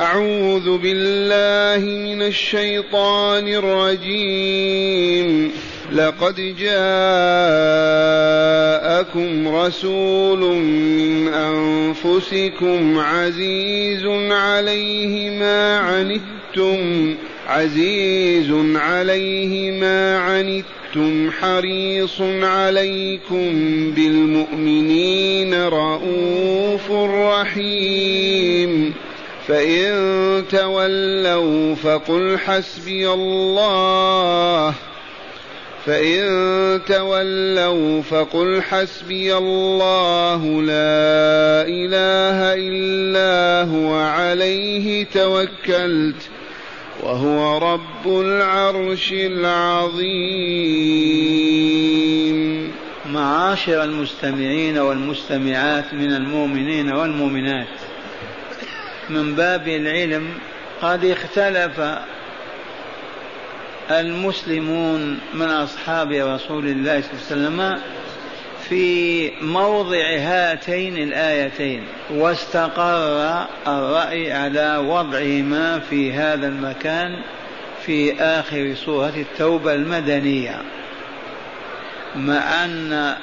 أعوذ بالله من الشيطان الرجيم. لقد جاءكم رسول من أنفسكم عزيز عليه ما عنتم عزيز عليه ما عنتم حريص عليكم بالمؤمنين رؤوف رحيم. فإن تولوا فقل حسبي الله فإن تولوا فقل حسبي الله لا إله إلا هو عليه توكلت وهو رب العرش العظيم معاشر المستمعين والمستمعات من المؤمنين والمؤمنات. من باب العلم قد اختلف المسلمون من أصحاب رسول الله صلى الله عليه وسلم في موضع هاتين الآيتين واستقر الرأي على وضعهما في هذا المكان في آخر سورة التوبة المدنية مع أن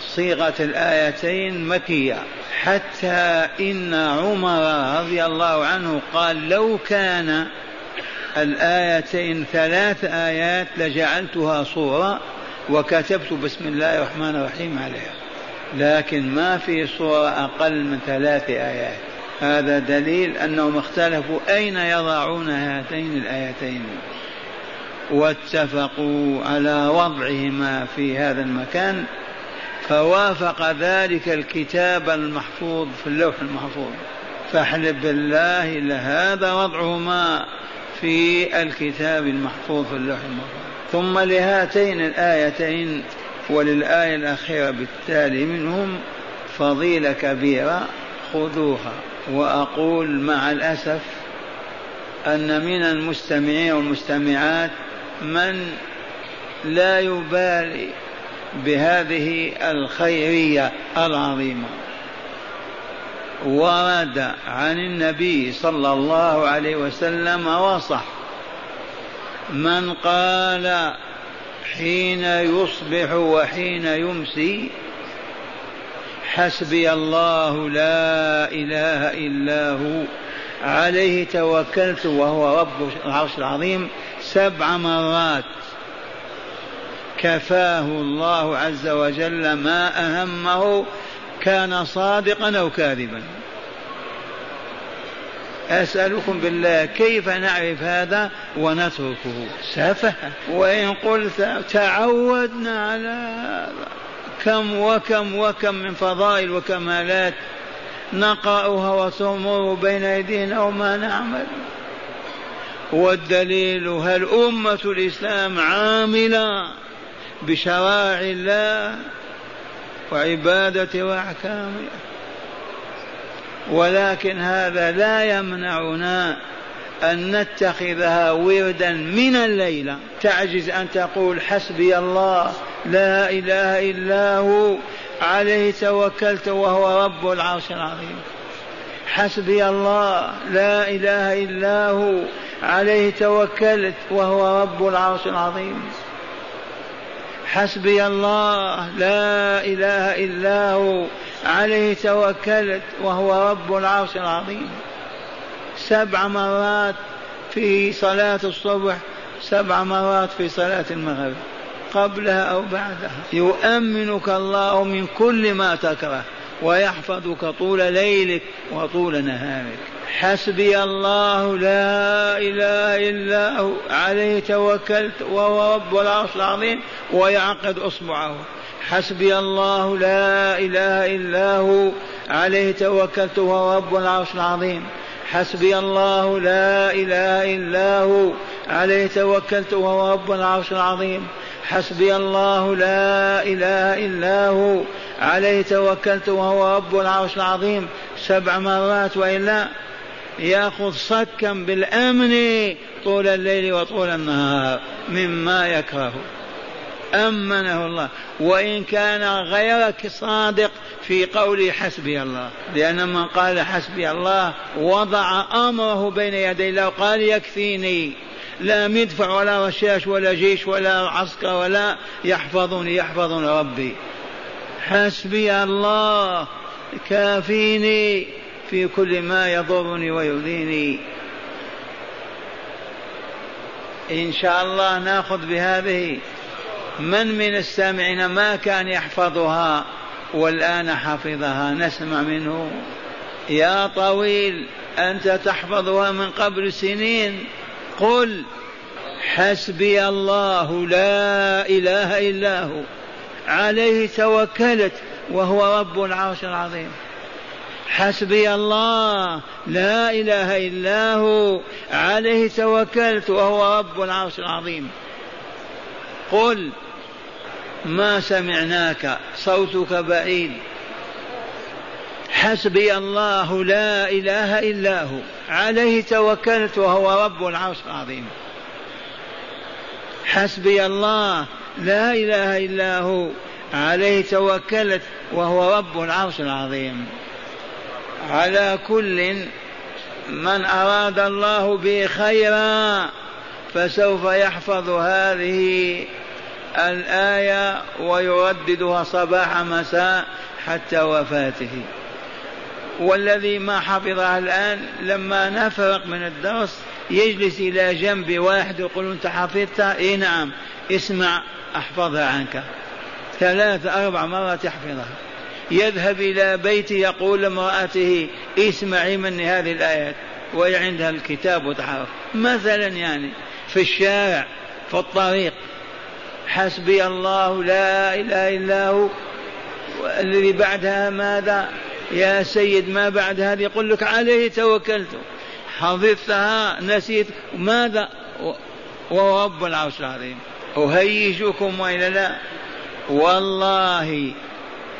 صيغة الآيتين مكية. حتى إن عمر رضي الله عنه قال لو كان الآيتين ثلاث آيات لجعلتها صورة وكتبت بسم الله الرحمن الرحيم عليها. لكن ما في صورة أقل من ثلاث آيات. هذا دليل أنهم اختلفوا أين يضعون هاتين الآيتين. واتفقوا على وضعهما في هذا المكان. فوافق ذلك الكتاب المحفوظ في اللوح المحفوظ. فاحلف بالله لهذا وضعهما في الكتاب المحفوظ في اللوح المحفوظ. ثم لهاتين الآيتين وللآية الأخيرة بالتالي منهم فضيلة كبيرة خذوها. وأقول مع الأسف أن من المستمعين والمستمعات من لا يبالي بهذه الخيرية العظيمة. ورد عن النبي صلى الله عليه وسلم وصح من قال حين يصبح وحين يمسي حسبي الله لا إله إلا هو عليه توكلت وهو رب العرش العظيم سبع مرات كفاه الله عز وجل ما أهمه كان صادقا أو كاذبا. أسألكم بالله كيف نعرف هذا ونتركه؟ سفه. وإن قلت تعودنا على هذا. كم وكم وكم من فضائل وكمالات نقرأها وتمر بين أيدينا وما نعمل. والدليل هل أمة الإسلام عاملة بشرائع الله وعبادة وأحكامه ولكن هذا لا يمنعنا أن نتخذها وردا من الليلة تعجز أن تقول حسبي الله لا إله إلا هو عليه توكلت وهو رب العرش العظيم. حسبي الله لا إله إلا هو عليه توكلت وهو رب العرش العظيم. حسبي الله لا إله إلا هو عليه توكلت وهو رب العرش العظيم. سبع مرات في صلاة الصبح سبع مرات في صلاة المغرب قبلها أو بعدها. يؤمنك الله من كل ما تكره. ويحفظك طول ليلك وطول نهارك. حسبي الله لا إله إلا هو. عليه توكلت وهو رب العرش العظيم ويعقد أصبعه. حسبي الله لا إله إلا هو. عليه توكلت وهو رب العرش العظيم. حسبي الله لا إله إلا هو. عليه توكلت وهو رب العرش العظيم. حسبي الله لا إله إلا هو. عليه توكلت وهو رب العرش العظيم. سبع مرات والا يأخذ صكا بالأمن طول الليل وطول النهار مما يكره. أمنه الله. وإن كان غيرك صادق في قوله حسبي الله. لأن من قال حسبي الله وضع أمره بين يدي الله وقال يكفيني. لا مدفع ولا رشاش ولا جيش ولا عسكر ولا يحفظني يحفظني ربي. حسبي الله كافيني في كل ما يضرني ويؤذيني إن شاء الله نأخذ بهذه. من من السامعين ما كان يحفظها والآن حفظها؟ نسمع منه. يا طويل أنت تحفظها من قبل سنين. قل حسبي الله لا إله إلا هو. عليه توكلت وهو رب العرش العظيم. حسبي الله لا إله إلا هو. عليه توكلت وهو رب العرش العظيم. قل ما سمعناك صوتك بعيد. حسبي الله لا إله إلا هو. عليه توكلت وهو رب العرش العظيم. حسبي الله لا إله إلا هو. عليه توكلت وهو رب العرش العظيم. على كل من أراد الله به خيرا فسوف يحفظ هذه الآية ويرددها صباح مساء حتى وفاته. والذي ما حفظها الآن لما نفرق من الدرس يجلس إلى جنب واحد يقول أنت حفظتها إيه نعم. اسمع أحفظها عنك. ثلاث أربع مرات يحفظها. يذهب إلى بيته يقول لامرأته اسمعي مني هذه الآيات وهي عندها الكتاب وتحرف مثلا يعني في الشارع في الطريق حسبي الله لا إله إلا هو. الذي بعدها ماذا؟ يا سيد ما بعد هذا يقول لك عليه توكلت. حفظتها نسيت. ماذا؟ ورب العرش العظيم. أهيجكم وإلا لا. والله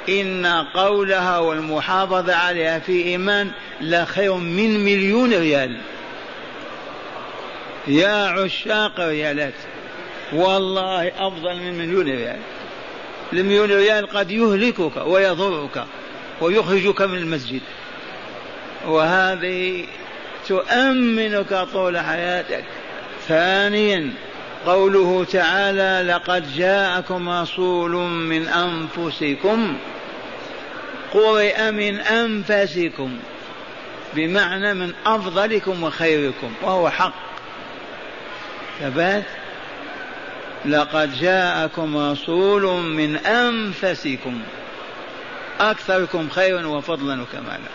إن قولها والمحافظة عليها في إيمان لخير من مليون ريال. يا عشاق ريالات. والله أفضل من مليون ريال. المليون ريال قد يهلكك ويضرك. ويخرجك من المسجد. وهذه تؤمنك طول حياتك. ثانيا قوله تعالى لقد جاءكم رسول من أنفسكم. قرئ من أنفسكم بمعنى من أفضلكم وخيركم وهو حق. ثبات لقد جاءكم رسول من أنفسكم. أكثركم خيرا وفضلا وكمالا.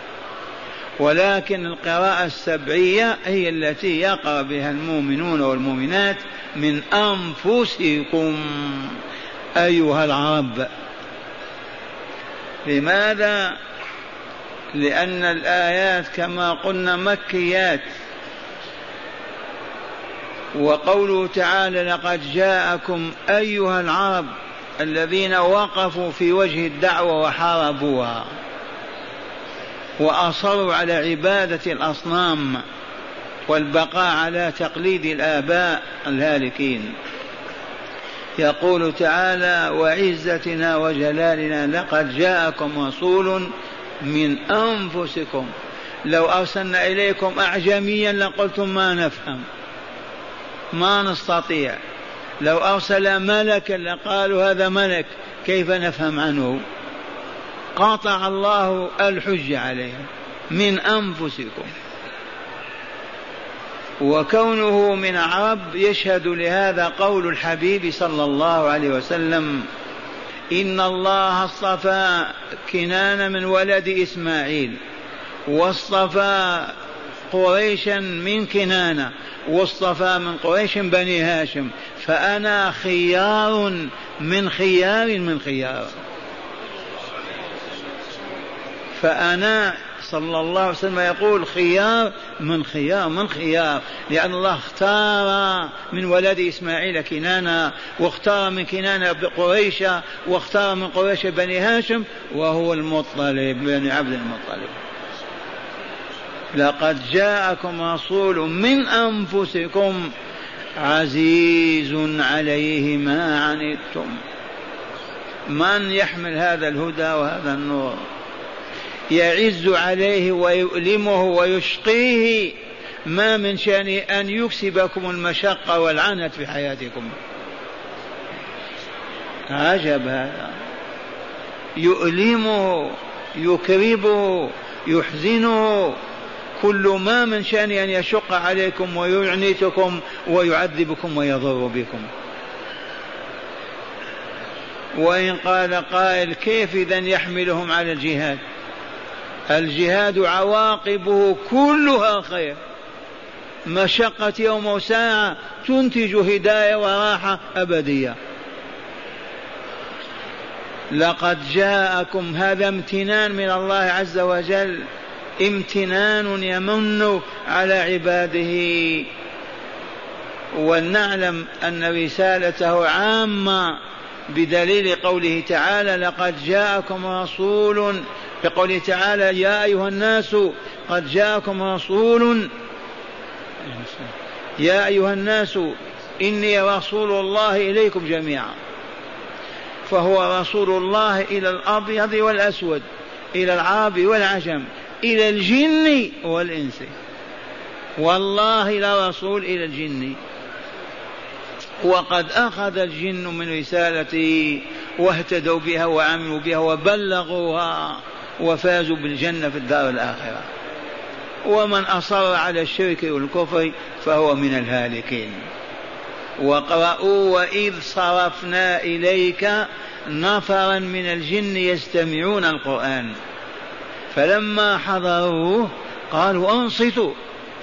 ولكن القراءة السبعية هي التي يقرأ بها المؤمنون والمؤمنات من أنفسكم أيها العرب. لماذا؟ لأن الآيات كما قلنا مكيات. وقوله تعالى لقد جاءكم أيها العرب الذين وقفوا في وجه الدعوة وحاربوها وأصروا على عبادة الأصنام والبقاء على تقليد الآباء الهالكين. يقول تعالى وعزتنا وجلالنا لقد جاءكم رسول من أنفسكم. لو أرسلنا إليكم اعجميا لقلتم ما نفهم ما نستطيع. لو أرسل ملكا لقالوا هذا ملك كيف نفهم عنه؟ قطع الله الحجة عليهم من أنفسكم. وكونه من عرب يشهد لهذا قول الحبيب صلى الله عليه وسلم إن الله اصطفى كنان من ولد إسماعيل واصطفى قريشا من كنانة واصطفى من قريش بني هاشم. فأنا خيار من خيار من خيار. فأنا صلى الله عليه وسلم يقول خيار من خيار من خيار لأن الله اختار من ولد إسماعيل كنانة واختار من كنانة قريش واختار من قريش بني هاشم وهو المطلب بن عبد المطلب. لقد جاءكم رسول من أنفسكم عزيز عليه ما عنتم. من يحمل هذا الهدى وهذا النور؟ يعز عليه ويؤلمه ويشقيه. ما من شأنه أن يكسبكم المشقة والعنت في حياتكم. عجب هذا. يؤلمه يكربه يحزنه كل ما من شأن أن يشق عليكم ويعنتكم ويعذبكم ويضر بكم. وإن قال قائل كيف إذا يحملهم على الجهاد؟ الجهاد عواقبه كلها خير. مشقة يوم وساعة تنتج هداية وراحة أبدية. لقد جاءكم هذا امتنان من الله عز وجل امتنان يمن على عباده. ولنعلم أن رسالته عامة بدليل قوله تعالى لقد جاءكم رسول بقوله تعالى يا أيها الناس قد جاءكم رسول. يا أيها الناس إني رسول الله إليكم جميعا. فهو رسول الله إلى الأبيض والأسود إلى العرب والعجم. إلى الجن والإنس. والله لرسول إلى الجن. وقد أخذ الجن من رسالته واهتدوا بها وعملوا بها وبلغوها وفازوا بالجنة في الدار الآخرة. ومن أصر على الشرك والكفر فهو من الهالكين. واقرأوا وإذ صرفنا إليك نفرا من الجن يستمعون القرآن. فلما حضروه قالوا أنصتوا.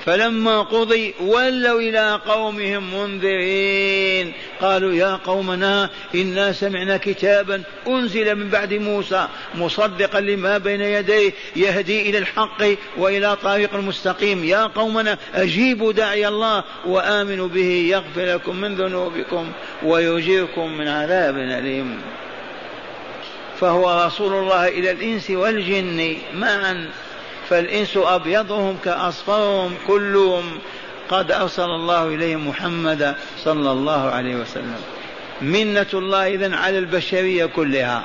فلما قضي ولوا إلى قومهم منذرين. قالوا يا قومنا إنا سمعنا كتابا أنزل من بعد موسى مصدقا لما بين يديه يهدي إلى الحق وإلى طريق المستقيم. يا قومنا أجيبوا داعي الله وآمنوا به يغفر لكم من ذنوبكم ويجيركم من عذاب أليم. فهو رسول الله إلى الإنس والجن معا فالإنس أبيضهم كأصفرهم كلهم. قد أرسل الله إليهم محمدا صلى الله عليه وسلم. منة الله إذن على البشرية كلها.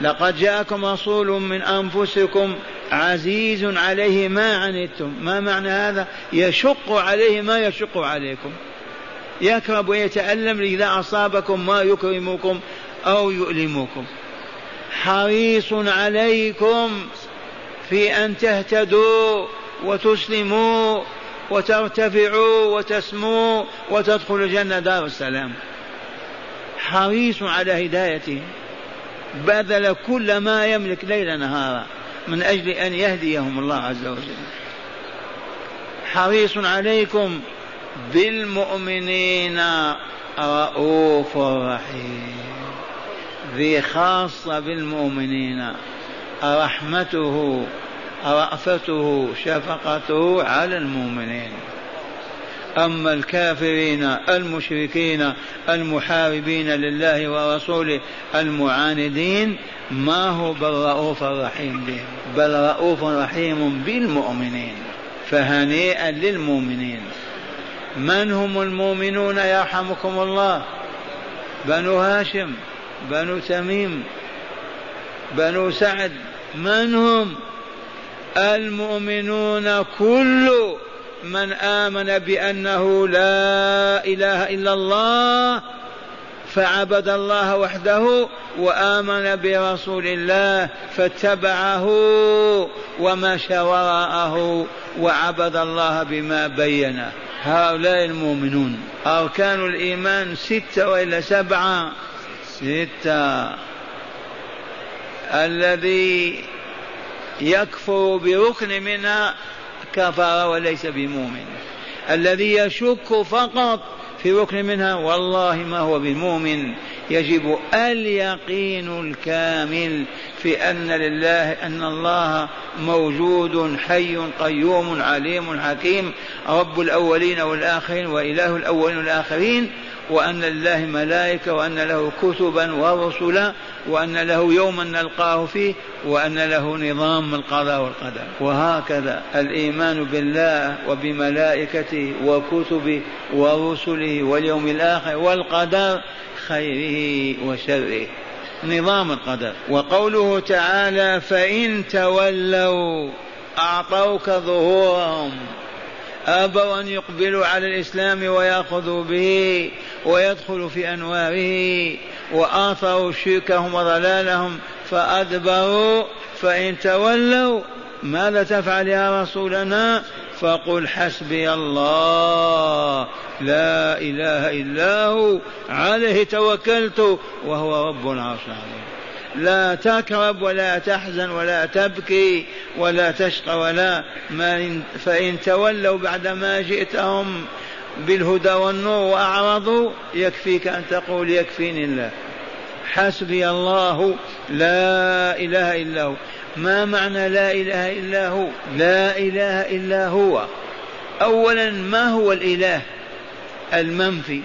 لقد جاءكم رسول من أنفسكم عزيز عليه ما عنتم. ما معنى هذا؟ يشق عليه ما يشق عليكم. يكرب ويتألم إذا أصابكم ما يكرمكم أو يؤلمكم. حريص عليكم في أن تهتدوا وتسلموا وترتفعوا وتسموا وتدخلوا الجنة دار السلام. حريص على هدايته بذل كل ما يملك ليل نهارا من أجل أن يهديهم الله عز وجل. حريص عليكم بالمؤمنين رؤوف رحيم. ذي خاصة بالمؤمنين رحمته رأفته شفقته على المؤمنين. أما الكافرين المشركين المحاربين لله ورسوله المعاندين ما هو بالرؤوف الرحيم بهم بل رؤوف رحيم بالمؤمنين فهنيئا للمؤمنين. من هم المؤمنون يرحمكم الله؟ بنو هاشم. بنو تميم بنو سعد من هم؟ المؤمنون كل من آمن بأنه لا إله إلا الله فعبد الله وحده وآمن برسول الله فاتبعه ومشى وراءه وعبد الله بما بين. هؤلاء المؤمنون. أركان الإيمان ستة وإلا سبعة. ستة. الذي يكفر بركن منها كفر وليس بمؤمن. الذي يشك فقط في ركن منها والله ما هو بمؤمن. يجب اليقين الكامل في أن لله أن الله موجود حي قيوم عليم حكيم. رب الأولين والآخرين وإله الأولين والآخرين. وأن لله ملائكة وأن له كتبا ورسلا وأن له يوما نلقاه فيه وأن له نظام القضاء والقدر. وهكذا الإيمان بالله وبملائكته وكتبه ورسله واليوم الآخر والقدر خيره وشره. نظام القدر. وقوله تعالى فإن تولوا أعطوك ظهورهم. أبوا أن يقبلوا على الإسلام ويأخذوا به. ويدخلوا في أنواره وآثروا شركهم وضلالهم فأدبروا فإن تولوا ماذا تفعل يا رسولنا فقل حسبي الله لا إله إلا هو عليه توكلت وهو رب العرش العظيم. لا تكرب ولا تحزن ولا تبكي ولا تشقى ولا ما فإن تولوا بعدما جئتهم بالهدى والنور وأعرضوا يكفيك أن تقول يكفيني الله. حسبي الله لا إله إلا هو. ما معنى لا إله إلا هو؟ لا إله إلا هو. أولا ما هو الإله؟ المنفي.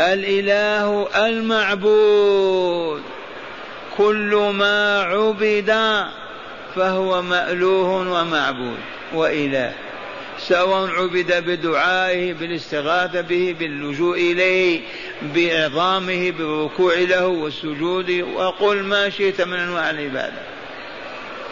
الإله المعبود. كل ما عبد فهو مألوه ومعبود. وإله. سواء عبد بدعائه بالاستغاثة به باللجوء إليه بعظامه بالركوع له والسجود. وقل ما شئت من أنواع العبادة.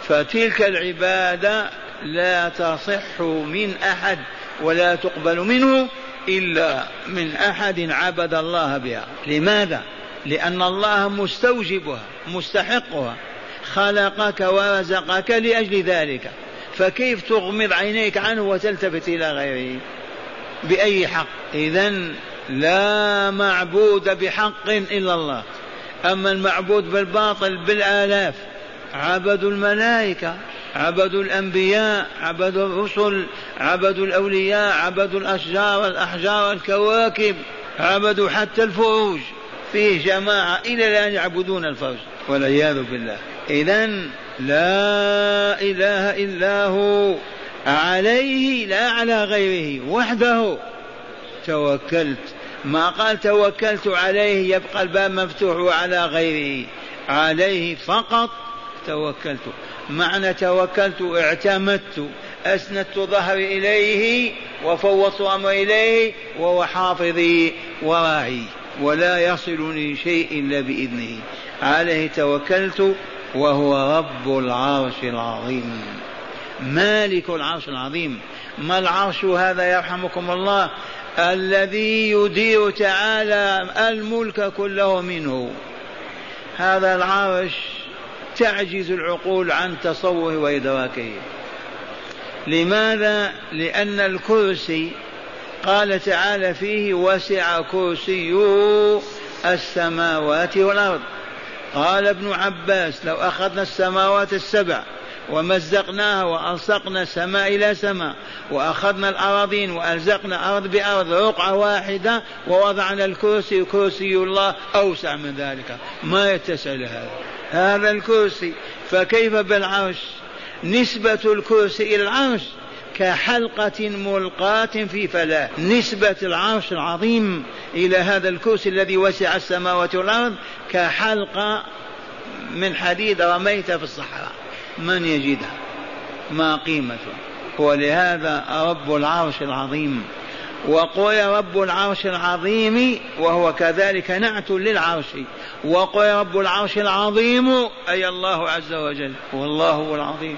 فتلك العبادة لا تصح من أحد ولا تقبل منه إلا من أحد عبد الله بها. لماذا؟ لأن الله مستوجبها مستحقها. خلقك ورزقك لأجل ذلك. فكيف تغمض عينيك عنه وتلتفت إلى غيره؟ بأي حق؟ إذا لا معبود بحق إلا الله. أما المعبود بالباطل بالآلاف عبدوا الملائكة عبدوا الأنبياء عبدوا الرسل عبدوا الأولياء عبدوا الأشجار الأحجار الكواكب عبدوا حتى الفروج فيه جماعة إلى الآن يعبدون الفرج والعياذ بالله. إذا لا إله إلا هو عليه لا على غيره وحده. توكلت ما قال توكلت عليه يبقى الباب مفتوح على غيره عليه فقط توكلت. معنى توكلت اعتمدت أسندت ظهري إليه وفوضت أمري إليه وهو حافظي وراعي ولا يصلني شيء إلا بإذنه. عليه توكلت وهو رب العرش العظيم. مالك العرش العظيم. ما العرش هذا يرحمكم الله؟ الذي يدير تعالى الملك كله منه. هذا العرش تعجز العقول عن تصوره وإدراكه. لماذا؟ لأن الكرسي قال تعالى فيه وسع كرسيه السماوات والأرض. قال ابن عباس لو أخذنا السماوات السبع ومزقناها وألصقنا السماء إلى سماء وأخذنا الأراضين وألزقنا أرض بأرض رقعة واحدة ووضعنا الكرسي كرسي الله أوسع من ذلك. ما يتسع لهذا هذا الكرسي فكيف بالعرش؟ نسبة الكرسي إلى العرش كحلقة ملقاة في فلاة نسبة العرش العظيم إلى هذا الكرسي الذي وسع السماوات والأرض كحلقة من حديد رميتها في الصحراء. من يجدها؟ ما قيمته؟ ولهذا رب العرش العظيم. وقل رب العرش العظيم وهو كذلك نعت للعرش. وقل رب العرش العظيم أي الله عز وجل. والله هو العظيم.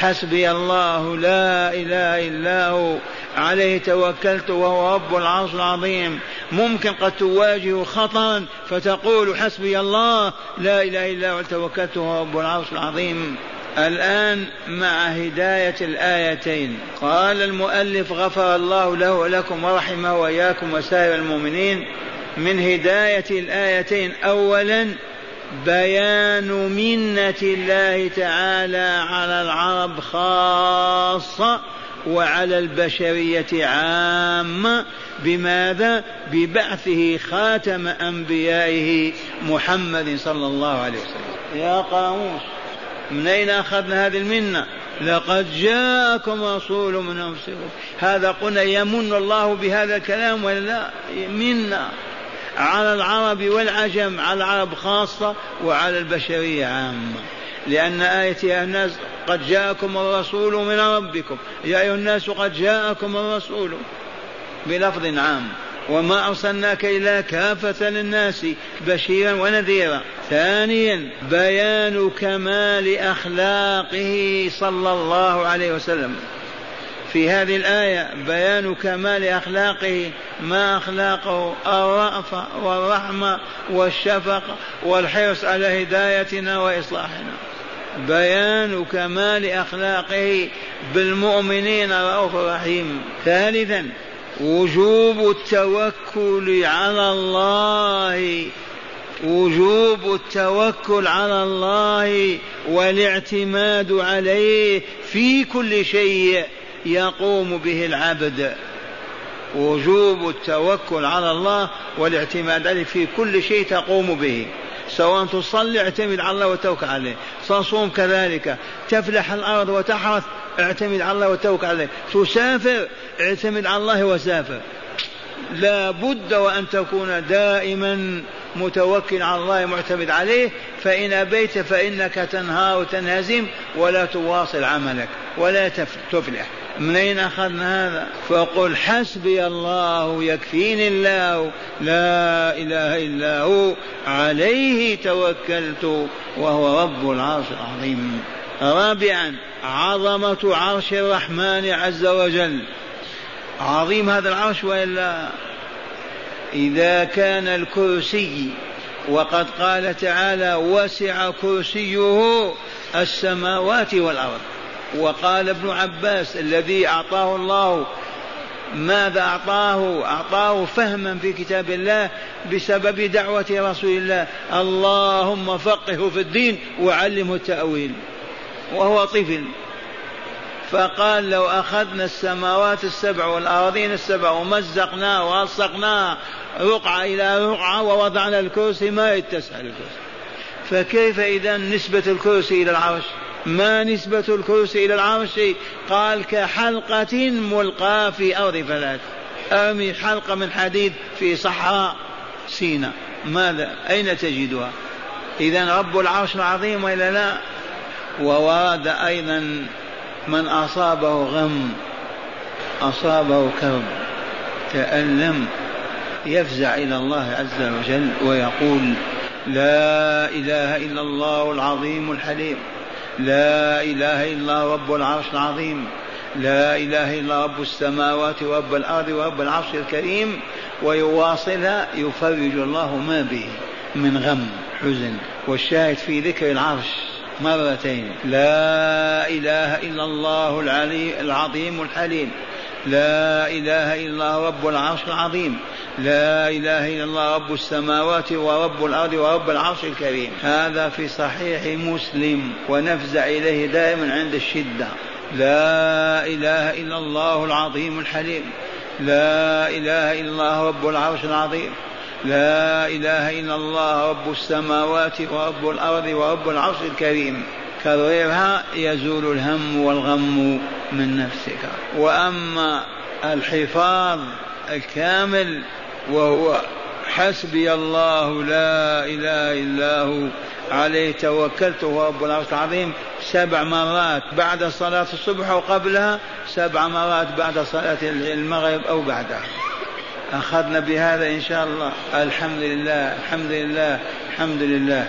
حسبي الله لا إله إلا هو. عليه توكلت وهو رب العرش العظيم. ممكن قد تواجه خطرا فتقول حسبي الله لا إله إلا هو. توكلت وهو رب العرش العظيم. الآن مع هداية الآيتين. قال المؤلف غفر الله له ولكم ورحمه وإياكم وسائر المؤمنين. من هداية الآيتين أولا بيان منة الله تعالى على العرب خاصة وعلى البشرية عامة. بماذا؟ ببعثه خاتم أنبيائه محمد صلى الله عليه وسلم. يا قاموس من أين أخذنا هذه المنة؟ لقد جاءكم رسول من أنفسكم. هذا قلنا يمن الله بهذا الكلام ولا لا؟ منا على العرب والعجم على العرب خاصة وعلى البشرية عامة. لأن آية يا الناس قد جاءكم الرسول من ربكم. يا أيها الناس قد جاءكم الرسول بلفظ عام. وما أرسلناك إلا كافة للناس بشيرا ونذيرا. ثانيا بيان كمال أخلاقه صلى الله عليه وسلم. في هذه الآية بيان كمال أخلاقه ما أخلاقه الرأفة والرحمة والشفقة والحرص على هدايتنا وإصلاحنا. بيان كمال أخلاقه بالمؤمنين رؤوف رحيم. ثالثا وجوب التوكل على الله. وجوب التوكل على الله والاعتماد عليه في كل شيء. يقوم به العبد وجوب التوكل على الله والاعتماد عليه في كل شيء تقوم به. سواء تصلي اعتمد على الله وتوكل عليه. تصوم كذلك. تفلح الأرض وتحرث اعتمد على الله وتوكل عليه. تسافر اعتمد على الله وسافر. لا بد وأن تكون دائما متوكل على الله معتمد عليه. فإن أبيت فإنك تنهار وتنهزم ولا تواصل عملك ولا تفلح. من أين أخذنا هذا؟ فقل حسبي الله يكفيني الله. لا إله إلا هو. عليه توكلت وهو رب العرش العظيم. رابعا عظمة عرش الرحمن عز وجل. عظيم هذا العرش وإلا؟ إذا كان الكرسي وقد قال تعالى وسع كرسيه السماوات والأرض. وقال ابن عباس الذي أعطاه الله ماذا أعطاه؟ أعطاه فهما في كتاب الله بسبب دعوة رسول الله. اللهم فقهه في الدين وعلمه التأويل. وهو طفل. فقال لو أخذنا السماوات السبع والأراضين السبع ومزقناها وألصقناها رقعة إلى رقعة ووضعنا الكرسي ما يتسع الكرسي. فكيف إذا نسبة الكرسي إلى العرش؟ ما نسبة الكرسي إلى العرش؟ قال كحلقة ملقاة في أرض فلات. أرمي حلقة من حديد في صحراء سينا. ماذا؟ أين تجدها؟ إذا رب العرش العظيم وإلا لا؟ وورد أيضا من أصابه غم. أصابه كرب. تألم. يفزع إلى الله عز وجل ويقول لا إله إلا الله العظيم الحليم. لا إله إلا رب العرش العظيم. لا إله إلا رب السماوات ورب الأرض ورب العرش الكريم. ويواصلها يفرج الله ما به من غم حزن والشاهد في ذكر العرش مرتين. لا إله إلا الله العلي العظيم الحليم. لا إله إلا رب العرش العظيم. لا إله إلا الله رب السماوات ورب الأرض ورب العرش الكريم. هذا في صحيح مسلم ونفزع إليه دائما عند الشدة. لا إله إلا الله العظيم الحليم. لا إله إلا الله رب العرش العظيم. لا إله إلا الله رب السماوات ورب الأرض ورب العرش الكريم. كررها يزول الهم والغم من نفسك. وأما الحفاظ الكامل وهو حسبي الله لا إله إلا هو عليه توكلت وهو رب العرش العظيم سبع مرات بعد صلاة الصبح وقبلها سبع مرات بعد صلاة المغرب أو بعدها. أخذنا بهذا إن شاء الله. الحمد لله الحمد لله الحمد لله.